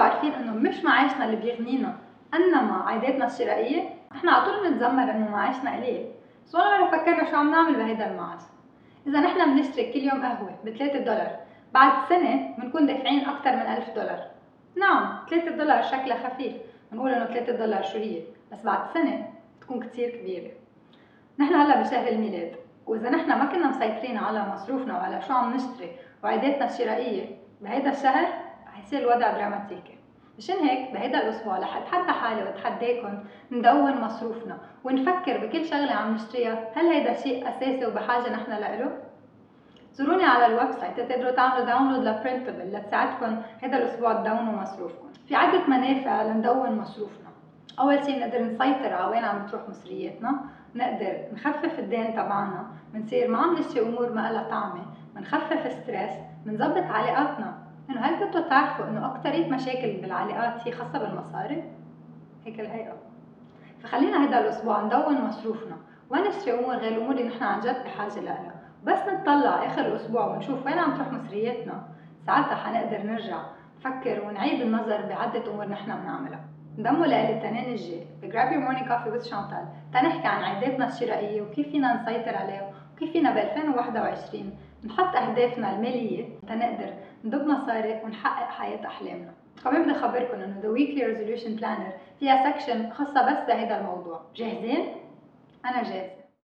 أنتم عارفين إنه مش معاشنا اللي بيغنينا. إنما عاداتنا الشرائيه نحن على طول بنتذمر إنه معاشنا قليل. بس ولا مره فكرنا شو عم نعمل بهيدا المعاش. إذا نحن بنشتري كل يوم قهوة ب 3 دولار بعد سنة بنكون دافعين أكثر من 1000 دولار. نعم 3 دولار شكلها خفيف. بنقول إنه 3 دولار شو هي؟ بس بعد سنة تكون كثير كبيرة. نحن هلأ بشهر الميلاد وإذا نحن ما كنا مسيطرين على مصروفنا وعلى شو عم نشتري وعاداتنا الشرائيه بهيدا الشهر حيصير الوضع دراماتيكي. مشان هيك بهيدا الأسبوع رح أتحدى حالي واتحداكم ندون مصروفنا ونفكر بكل شغلة عم نشتريها. هل هيدا شيء أساسي وبحاجة نحن له زوروني على ال website تقدروا تعملوا download ل printable لتساعدكم هذا الأسبوع تدونوا مصروفكم في عدة منافع لندون مصروفنا. أول شيء بنقدر نسيطر على وين عم تروح مصرياتنا. نقدر نخفف الدين تبعنا. بنصير ما عم نشتري أمور ما لها طعمة. بنخفف ستريس بنظبط علاقاتنا. إنه هل كنتوا تعرفوا إنه اكثريه مشاكل بالعلاقات هي خاصة بالمصاري؟ هيك الهيئة. فخلينا هذا الأسبوع ندون مصروفنا. ونشتري أمور غير الأمور اللي نحن عن جد بحاجة لها؟ بس نطلع آخر الأسبوع ونشوف وين عم تروح مصرياتنا. ساعتها حنقدر نرجع نفكر ونعيد النظر بعدة أمور نحن بنعملها. انضموا لإلي التنين الجاي ب Grab Your Morning Coffee with Chantal. تنحكي عن عاداتنا الشرائية وكيف فينا نسيطر عليها وكيف فينا ب 2021 نحط أهدافنا المالية تنقدر ندب مصاري ونحقق حياة أحلامنا. كمان بدي أخبركم إنه The Weekly Resolution Planner فيها سكشن خاصة بس بهذا الموضوع. جاهزين؟ أنا جاهز